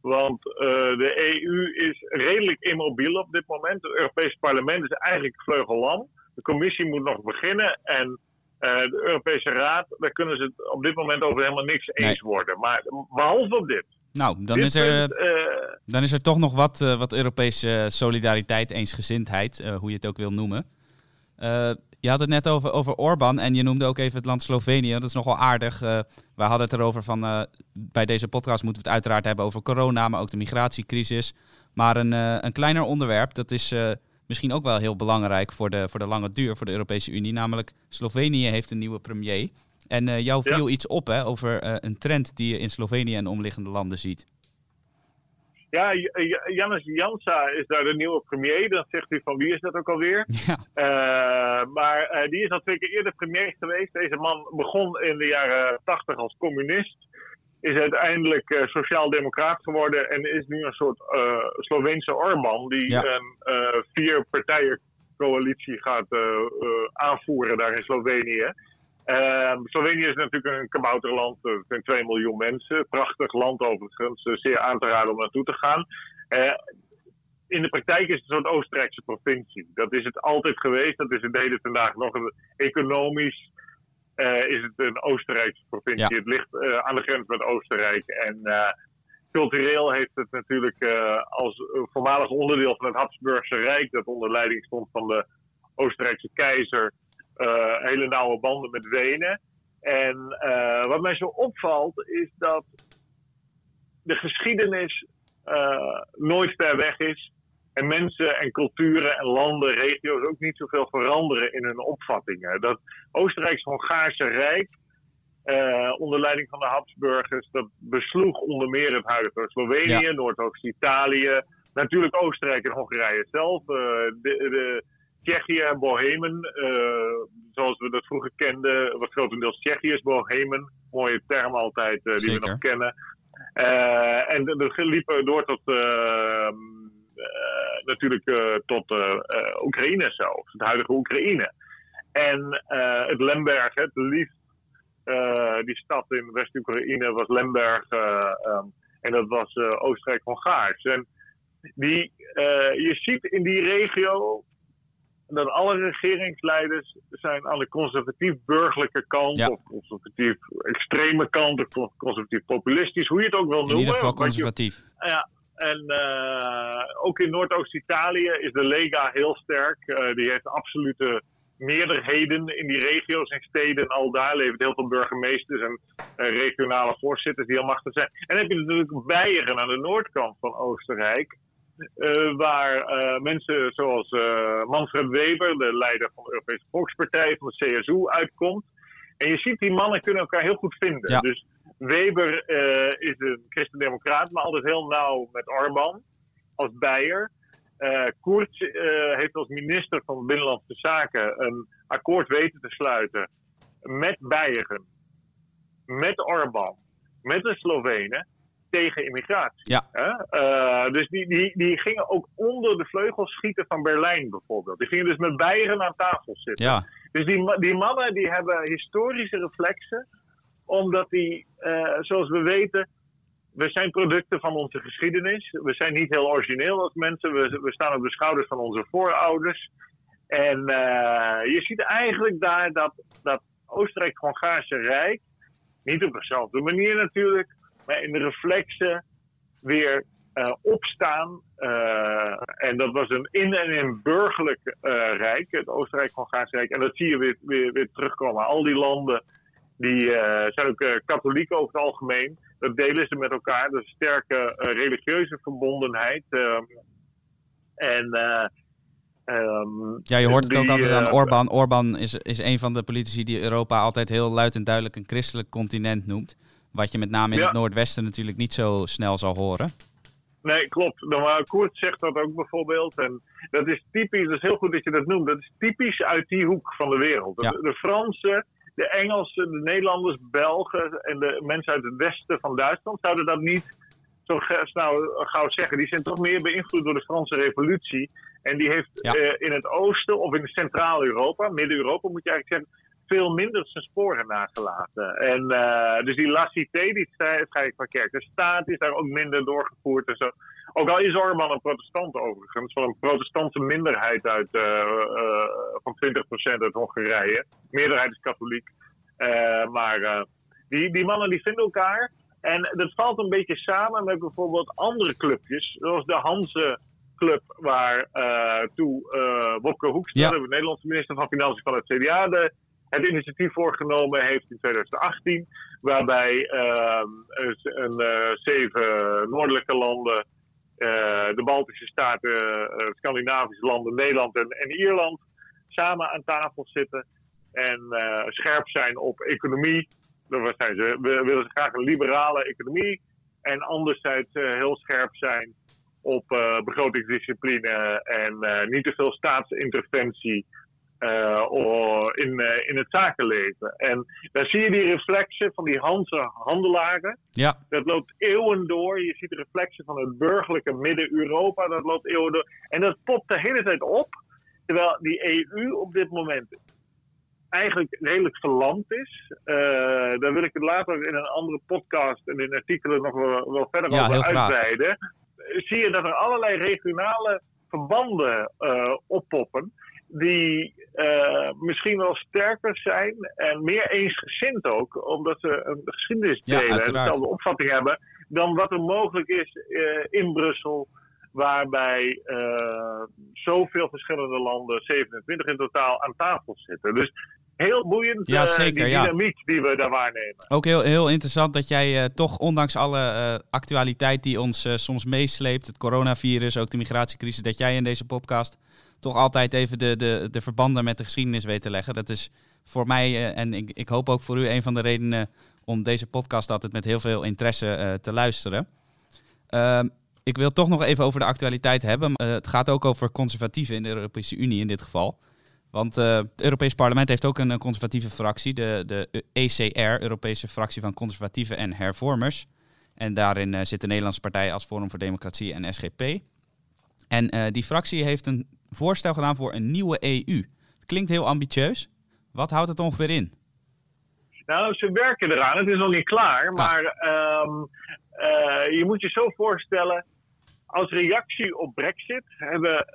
Want de EU is redelijk immobiel op dit moment. Het Europese parlement is eigenlijk vleugellam. De commissie moet nog beginnen. En de Europese Raad, daar kunnen ze het op dit moment over helemaal niks eens worden. Maar behalve op dit. Nou, dan, is er, dan is er toch nog wat, wat Europese solidariteit, eensgezindheid, hoe je het ook wil noemen. Je had het net over, over Orbán en je noemde ook even het land Slovenië. Dat is nogal aardig. We hadden het erover van, bij deze podcast moeten we het uiteraard hebben over corona, maar ook de migratiecrisis. Maar een, een kleiner onderwerp, dat is misschien ook wel heel belangrijk voor de, voor de lange duur voor de Europese Unie. Namelijk Slovenië heeft een nieuwe premier. En jou viel iets op hè, over een trend die je in Slovenië en omliggende landen ziet. Ja, Janus Jansa is daar de nieuwe premier. Dan zegt u van wie is dat ook alweer? Ja. Uh, maar die is al twee keer eerder premier geweest. Deze man begon in de jaren tachtig als communist. Is uiteindelijk uh, sociaal-democraat geworden. En is nu een soort Sloveense Orban. Die ja. een vier partijen coalitie gaat aanvoeren daar in Slovenië. Uh, Slovenië is natuurlijk een kabouterland. Er zijn 2 miljoen mensen. Prachtig land overigens. Zeer aan te raden om naartoe te gaan. Uh, in de praktijk is het een soort Oostenrijkse provincie. Dat is het altijd geweest. Dat is in de hele vandaag nog. Economisch uh, is het een Oostenrijkse provincie. Ja. Het ligt uh, aan de grens met Oostenrijk. En uh, cultureel heeft het natuurlijk als voormalig onderdeel van het Habsburgse Rijk, dat onder leiding stond van de Oostenrijkse keizer, hele nauwe banden met Wenen. En uh, wat mij zo opvalt is dat de geschiedenis uh, nooit ver weg is. En mensen en culturen en landen, regio's ook niet zoveel veranderen in hun opvattingen. Dat Oostenrijks-Hongaarse Rijk, onder leiding van de Habsburgers, dat besloeg onder meer het huidige Slovenië, ja. Noordoost-Italië, natuurlijk Oostenrijk en Hongarije zelf. de, de Tsjechië, Bohemen, uh, zoals we dat vroeger kenden, wat grotendeels Tsjechië is, Bohemen. Mooie term altijd uh, die Zeker. we nog kennen. Uh, en we liepen door tot, natuurlijk tot Oekraïne zelfs, het huidige Oekraïne. En het Lemberg, het liefst, die stad in West-Oekraïne was Lemberg. Um, en dat was Oostenrijk-Hongaars. En die, je ziet in die regio dat alle regeringsleiders zijn aan de conservatief-burgerlijke kant, Ja. of conservatief-extreme kant, of conservatief-populistisch, hoe je het ook wil In noemen. ieder geval je- conservatief. ja, en eh, ook in Noordoost-Italië is de Lega heel sterk. Eh, die heeft absolute meerderheden in die regio's en steden. En al daar leven heel veel burgemeesters en eh, regionale voorzitters die heel machtig zijn. En dan heb je natuurlijk Beieren aan de noordkant van Oostenrijk. waar mensen zoals Manfred Weber, de leider van de Europese Volkspartij, van de CSU, uitkomt. En je ziet, die mannen kunnen elkaar heel goed vinden. Ja. Dus Weber eh, is een christendemocraat, maar altijd heel nauw met Orbán als Beier. Eh Koert eh, heeft als minister van Binnenlandse Zaken een akkoord weten te sluiten met Beieren, met Orbán, met de Slovenen tegen immigratie. Ja. Dus die, die, die gingen ook onder de vleugels schieten van Berlijn bijvoorbeeld. Die gingen dus met Beieren aan tafel zitten. Ja, Dus die, die mannen die hebben historische reflexen, omdat die, eh, zoals we weten, we zijn producten van onze geschiedenis. We zijn niet heel origineel als mensen. We, we staan op de schouders van onze voorouders. En eh, je ziet eigenlijk daar dat, dat Oostenrijk-Hongaarse Rijk, niet op dezelfde manier natuurlijk, maar in de reflexen weer eh, opstaan. En dat was een in- en in burgerlijk rijk, het Oostenrijk-Hongaarse Rijk. En dat zie je weer, weer, weer terugkomen. Al die landen die eh, zijn ook eh, katholiek over het algemeen. Dat delen ze met elkaar. Dus sterke eh, religieuze verbondenheid. ehm, en eh, ehm, ja je hoort het die, ook altijd aan Orbán. Orbán is, is een van de politici die Europa altijd heel luid en duidelijk een christelijk continent noemt. Wat je met name in Ja. het Noordwesten natuurlijk niet zo snel zal horen. Nee, klopt. Nou, maar Koert zegt dat ook bijvoorbeeld. En dat is typisch, dat is heel goed dat je dat noemt. Dat is typisch uit die hoek van de wereld. Ja. De, de Fransen, de Engelsen, de Nederlanders, Belgen en de mensen uit het westen van Duitsland zouden dat niet zo snel gauw zeggen. Die zijn toch meer beïnvloed door de Franse revolutie. En die heeft Ja. eh, in het oosten of in Centraal-Europa, Midden-Europa moet je eigenlijk zeggen, veel minder zijn sporen nagelaten. En eh, dus die laïcité, die vrijheid van kerk, de staat is daar ook minder doorgevoerd en zo. Ook al is Orbán een protestant overigens, van een protestantse minderheid uit, eh, eh, van 20% uit Hongarije. Meerderheid is katholiek. Eh, maar die, die mannen die vinden elkaar. En dat valt een beetje samen met bijvoorbeeld andere clubjes, zoals de Hanse Club, waar eh toen eh Wopke Hoekstra, Ja. de Nederlandse minister van Financiën van het CDA, de, het initiatief voorgenomen heeft in 2018. Waarbij ehm, een, zeven noordelijke landen, de Baltische Staten, eh, Scandinavische landen, Nederland en, en Ierland, samen aan tafel zitten. En eh, scherp zijn op economie. Zijn ze, we willen ze graag een liberale economie. En anderzijds eh, heel scherp zijn op eh, begrotingsdiscipline en eh, niet te veel staatsinterventie eh, in, eh, in het zakenleven. En daar zie je die reflexen van die Hanse handelaren. Ja, Dat loopt eeuwen door. Je ziet de reflexen van het burgerlijke Midden-Europa. Dat loopt eeuwen door. En dat popt de hele tijd op. Terwijl die EU op dit moment eigenlijk redelijk verlamd is. Eh, daar wil ik het later in een andere podcast en in artikelen nog wel, wel verder Ja, over graag. uitweiden. Eh, Zie je dat er allerlei regionale verbanden eh, oppoppen. Die eh, misschien wel sterker zijn en meer eensgezind ook, omdat ze een geschiedenis Ja, delen en dezelfde opvatting hebben, dan wat er mogelijk is eh, in Brussel waarbij eh, zoveel verschillende landen, 27 in totaal, aan tafel zitten. Dus heel boeiend Ja, zeker, die ja. dynamiek die we daar waarnemen. ook heel, heel interessant dat jij toch, ondanks alle actualiteit die ons soms meesleept, het coronavirus, ook de migratiecrisis, dat jij in deze podcast toch altijd even de, de, de verbanden met de geschiedenis weet te leggen. Dat is voor mij eh, en ik, ik hoop ook voor u een van de redenen om deze podcast altijd met heel veel interesse eh, te luisteren. Ehm, ik wil toch nog even over de actualiteit hebben. Eh, het gaat ook over conservatieven in de Europese Unie in dit geval. Want het Europees Parlement heeft ook een conservatieve fractie, de, de ECR, Europese Fractie van Conservatieven en Hervormers. En daarin eh, zit de Nederlandse partij als Forum voor Democratie en SGP. En eh, die fractie heeft een voorstel gedaan voor een nieuwe EU. Het klinkt heel ambitieus. Wat houdt het ongeveer in? Nou, ze werken eraan. Het is nog niet klaar. Maar ehm, eh, je moet je zo voorstellen. als reactie op Brexit hebben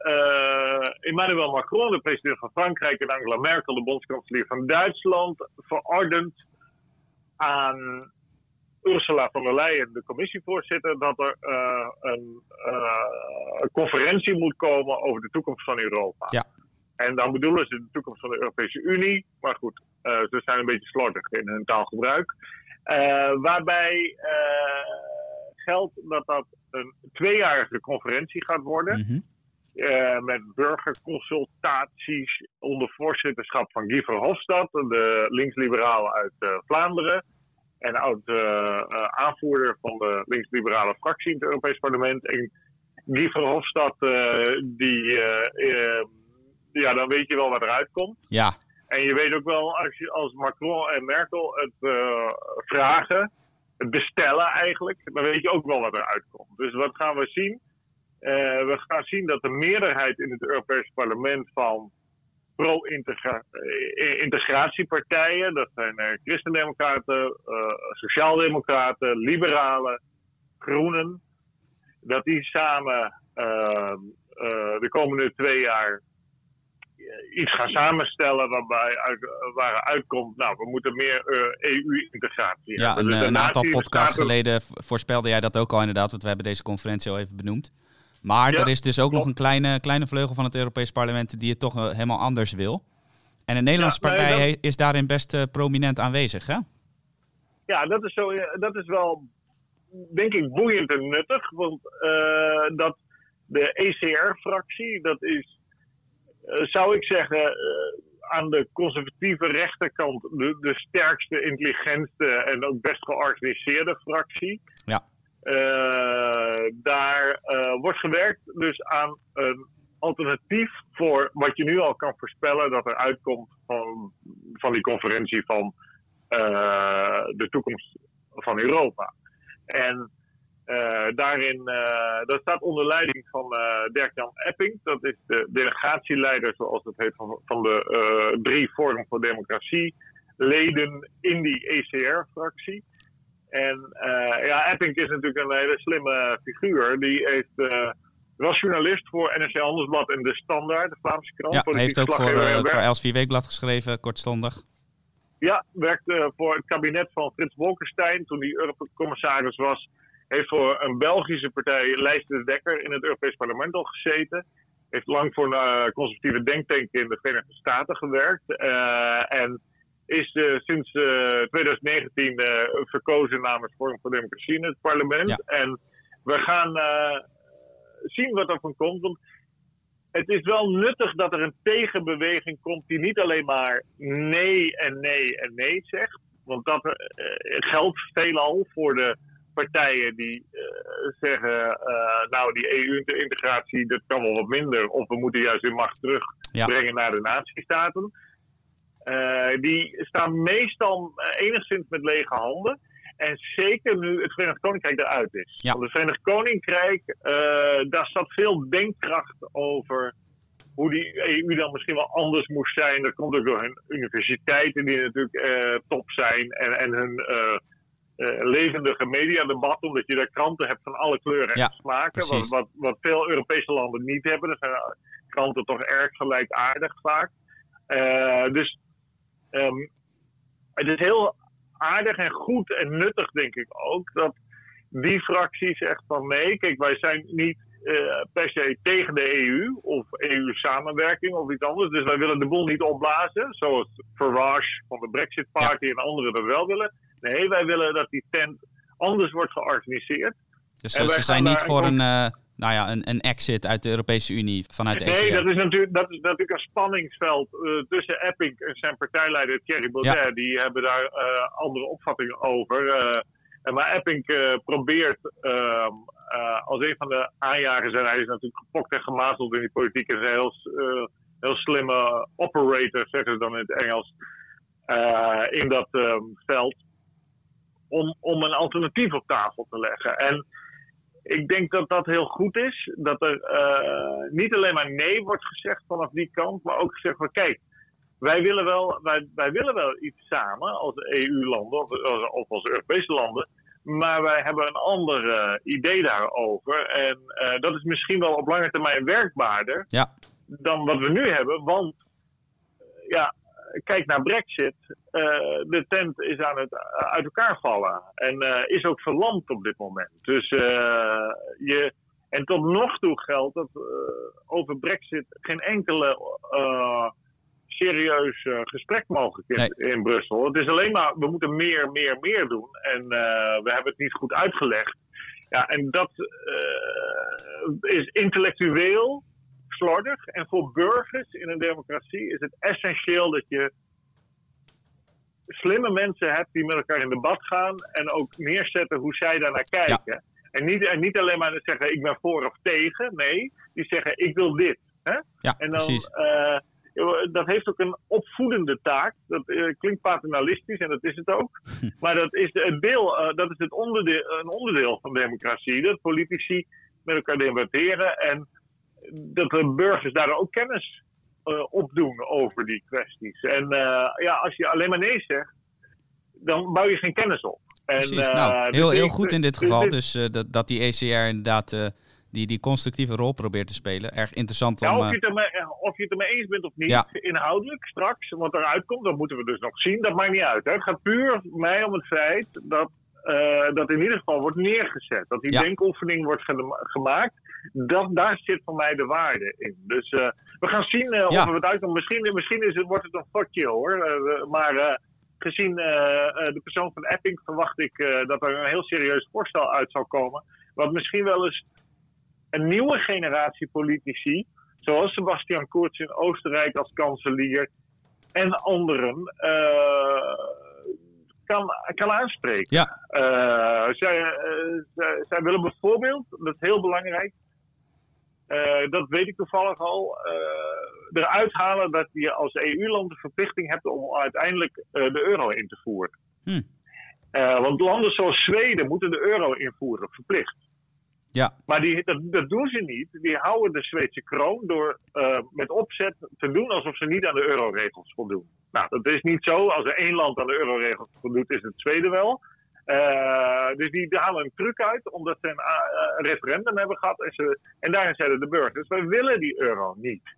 Emmanuel Macron, de president van Frankrijk, en Angela Merkel, de bondskanselier van Duitsland, verordend aan Ursula von der Leyen, de commissievoorzitter, dat er een, een conferentie moet komen over de toekomst van Europa. Ja. En dan bedoelen ze de toekomst van de Europese Unie. Maar goed, uh, ze zijn een beetje slordig in hun taalgebruik. Waarbij geldt dat dat een tweejarige conferentie gaat worden. Mhm. met burgerconsultaties onder voorzitterschap van Guy Verhofstadt, de linksliberale uit Vlaanderen. En oud aanvoerder van de linksliberale fractie in het Europees Parlement. En Guy Verhofstadt, die ja, dan weet je wel wat eruit komt. Ja. En je weet ook wel, als, je, als Macron en Merkel het vragen, het bestellen eigenlijk, dan weet je ook wel wat eruit komt. Dus wat gaan we zien? Uh, we gaan zien dat de meerderheid in het Europese parlement van pro-integratiepartijen, dat zijn uh, christendemocraten, sociaaldemocraten, liberalen, groenen, dat die samen de komende twee jaar iets gaan samenstellen waarbij uit, waar uitkomt, nou, we moeten meer EU-integratie ja, hebben. Ja, een, dus een aantal podcasts geleden voorspelde jij dat ook al inderdaad, want we hebben deze conferentie al even benoemd. Maar er is dus ook nog een kleine, kleine vleugel van het Europees Parlement die het toch helemaal anders wil. En de Nederlandse Ja, nee, partij dat- is daarin best eh, prominent aanwezig, hè? Ja, dat is, zo, dat is wel, denk ik, boeiend en nuttig. Want eh, dat de ECR-fractie, dat is, eh, zou ik zeggen, eh, aan de conservatieve rechterkant de, de sterkste, intelligentste en ook best georganiseerde fractie. Eh, daar eh, wordt gewerkt dus aan een alternatief voor wat je nu al kan voorspellen dat er uitkomt van, van die conferentie van eh, de toekomst van Europa. En daarin, eh, dat staat onder leiding van eh Dirk-Jan Epping. Dat is de delegatieleider, zoals het heet, van, van de drie Forum voor Democratie leden in die ECR-fractie. En eh, ja, Epping is natuurlijk een hele slimme figuur. Die heeft, eh, was journalist voor NRC Handelsblad en De Standaard, de Vlaamse krant. Ja, heeft ook voor, en voor Elsevier Weekblad geschreven, kortstondig. ja, werkte voor het kabinet van Frits Bolkestein toen hij Eurocommissaris was. Heeft voor een Belgische partij, Lijst de Dekker, in het Europees Parlement al gezeten. Heeft lang voor een conservatieve denktank in de Verenigde Staten gewerkt. En is eh, sinds eh, 2019 eh, verkozen namens Forum voor Democratie in het parlement. Ja. En we gaan eh, zien wat er van komt. Want het is wel nuttig dat er een tegenbeweging komt die niet alleen maar nee en nee en nee zegt. Want dat eh, geldt veelal voor de partijen die eh, zeggen, eh, nou die EU-integratie, dat kan wel wat minder. Of we moeten juist weer macht terugbrengen naar de natiestaten. Eh, die staan meestal eh, enigszins met lege handen. En zeker nu het Verenigd Koninkrijk eruit is. Ja. Want het Verenigd Koninkrijk, eh, daar zat veel denkkracht over hoe die EU dan misschien wel anders moest zijn. Dat komt ook door hun universiteiten, die natuurlijk top zijn. En, en hun eh, levendige mediadebat, omdat je daar kranten hebt van alle kleuren Ja, en smaken. Wat, wat, wat veel Europese landen niet hebben. Er zijn kranten toch erg gelijkaardig vaak. Dus ehm, het is heel aardig en goed en nuttig, denk ik ook, dat die fractie zegt van nee, kijk, wij zijn niet eh, per se tegen de EU of EU-samenwerking of iets anders. Dus wij willen de boel niet opblazen, zoals Farage van de Brexit Party en anderen dat wel willen. Nee, wij willen dat die tent anders wordt georganiseerd. Dus En ze zijn niet voor een een, eh, nou ja, een, een exit uit de Europese Unie vanuit de E ECR. Nee, dat is natuurlijk, dat is natuurlijk een spanningsveld eh, tussen Epping en zijn partijleider Thierry Baudet. Die hebben daar eh, andere opvattingen over. en maar Epping probeert ehm, eh, als een van de aanjagers, en hij is natuurlijk gepokt en gemazeld in die politiek, is een heel, heel slimme operator, zeggen ze dan in het Engels, in dat ehm, veld. Om, om een alternatief op tafel te leggen. En ik denk dat dat heel goed is. Dat er eh, niet alleen maar nee wordt gezegd vanaf die kant, maar ook gezegd van kijk, wij willen wel, wij, wij willen wel iets samen als EU-landen of, als- of als Europese landen. Maar wij hebben een ander eh, idee daarover. En eh, dat is misschien wel op lange termijn werkbaarder Ja. dan wat we nu hebben. Want ja, kijk naar Brexit. Eh, de tent is aan het eh, uit elkaar vallen. En eh, is ook verlamd op dit moment. Dus je. En tot nog toe geldt dat over Brexit geen enkele serieus gesprek mogelijk is in Brussel. Het is alleen maar, we moeten meer, meer, meer doen. En we hebben het niet goed uitgelegd. Ja, en dat is intellectueel slordig. En voor burgers in een democratie is het essentieel dat je slimme mensen hebt die met elkaar in debat gaan en ook neerzetten hoe zij daarnaar kijken. En, niet, en niet alleen maar zeggen ik ben voor of tegen. Nee, die zeggen ik wil dit. Hè? Ja, En dan, precies. eh, dat heeft ook een opvoedende taak. Dat eh, klinkt paternalistisch en dat is het ook. maar dat is het deel, eh, dat is het onderdeel, een onderdeel van democratie. Dat politici met elkaar debatteren en dat de burgers daar ook kennis eh, opdoen over die kwesties. En eh, ja, als je alleen maar nee zegt, dan bouw je geen kennis op. En, Precies. eh, nou, dus heel, heel goed in dit dus geval. dit- Dus dat, dat die ECR inderdaad die, die constructieve rol probeert te spelen. Erg interessant Ja, om... of, je het ermee, of je het ermee eens bent of niet, Ja. inhoudelijk straks, wat eruit komt, dat moeten we dus nog zien. Dat maakt niet uit. Hè. Het gaat puur mij om het feit dat, dat in ieder geval wordt neergezet. Dat die Ja. denkoefening wordt gema- gemaakt. Dat, daar zit voor mij de waarde in. Dus eh, we gaan zien eh, Ja. of we het uitkomen. Misschien, misschien is het, wordt het een fotje hoor. Eh, maar gezien de persoon van Epping verwacht ik dat er een heel serieus voorstel uit zal komen. Wat misschien wel eens een nieuwe generatie politici, zoals Sebastian Kurz in Oostenrijk als kanselier en anderen, kan, kan aanspreken. Ja. Zij, zij, zij willen bijvoorbeeld, dat is heel belangrijk, eh, dat weet ik toevallig al, eh, eruit halen dat je als EU-land de verplichting hebt om uiteindelijk eh, de euro in te voeren. Hm. Want landen zoals Zweden moeten de euro invoeren, verplicht. Ja. Maar die, dat, dat doen ze niet. Die houden de Zweedse kroon door met opzet te doen alsof ze niet aan de euroregels voldoen. Nou, dat is niet zo. Als er één land aan de euroregels voldoet, is het Zweden wel. Eh, dus die, halen een truc uit, omdat ze een, eh, een referendum hebben gehad. En, ze, en daarin zeiden de burgers, wij willen die euro niet.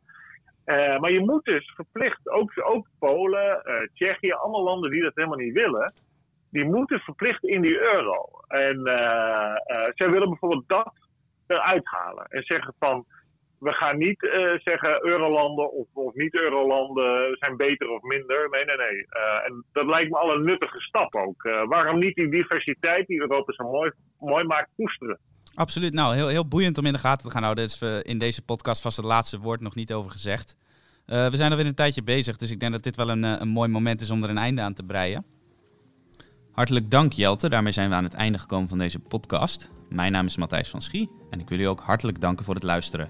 Eh, maar je moet dus verplicht, ook, ook Polen, Tsjechië, allemaal landen die dat helemaal niet willen, die moeten verplicht in die euro. En zij willen bijvoorbeeld dat eruit halen. En zeggen van, we gaan niet eh, zeggen eurolanden of, of niet-eurolanden zijn beter of minder. Nee, nee, nee. Eh, en dat lijkt me al een nuttige stap ook. Eh, waarom niet die diversiteit die Europa zo mooi, mooi maakt koesteren? Absoluut. Nou, heel, heel boeiend om in de gaten te gaan houden. Dat is in deze podcast vast het laatste woord nog niet over gezegd. We zijn alweer een tijdje bezig, dus ik denk dat dit wel een, een mooi moment is om er een einde aan te breien. Hartelijk dank Jelte. Daarmee zijn we aan het einde gekomen van deze podcast. Mijn naam is Matthijs van Schie en ik wil u ook hartelijk danken voor het luisteren.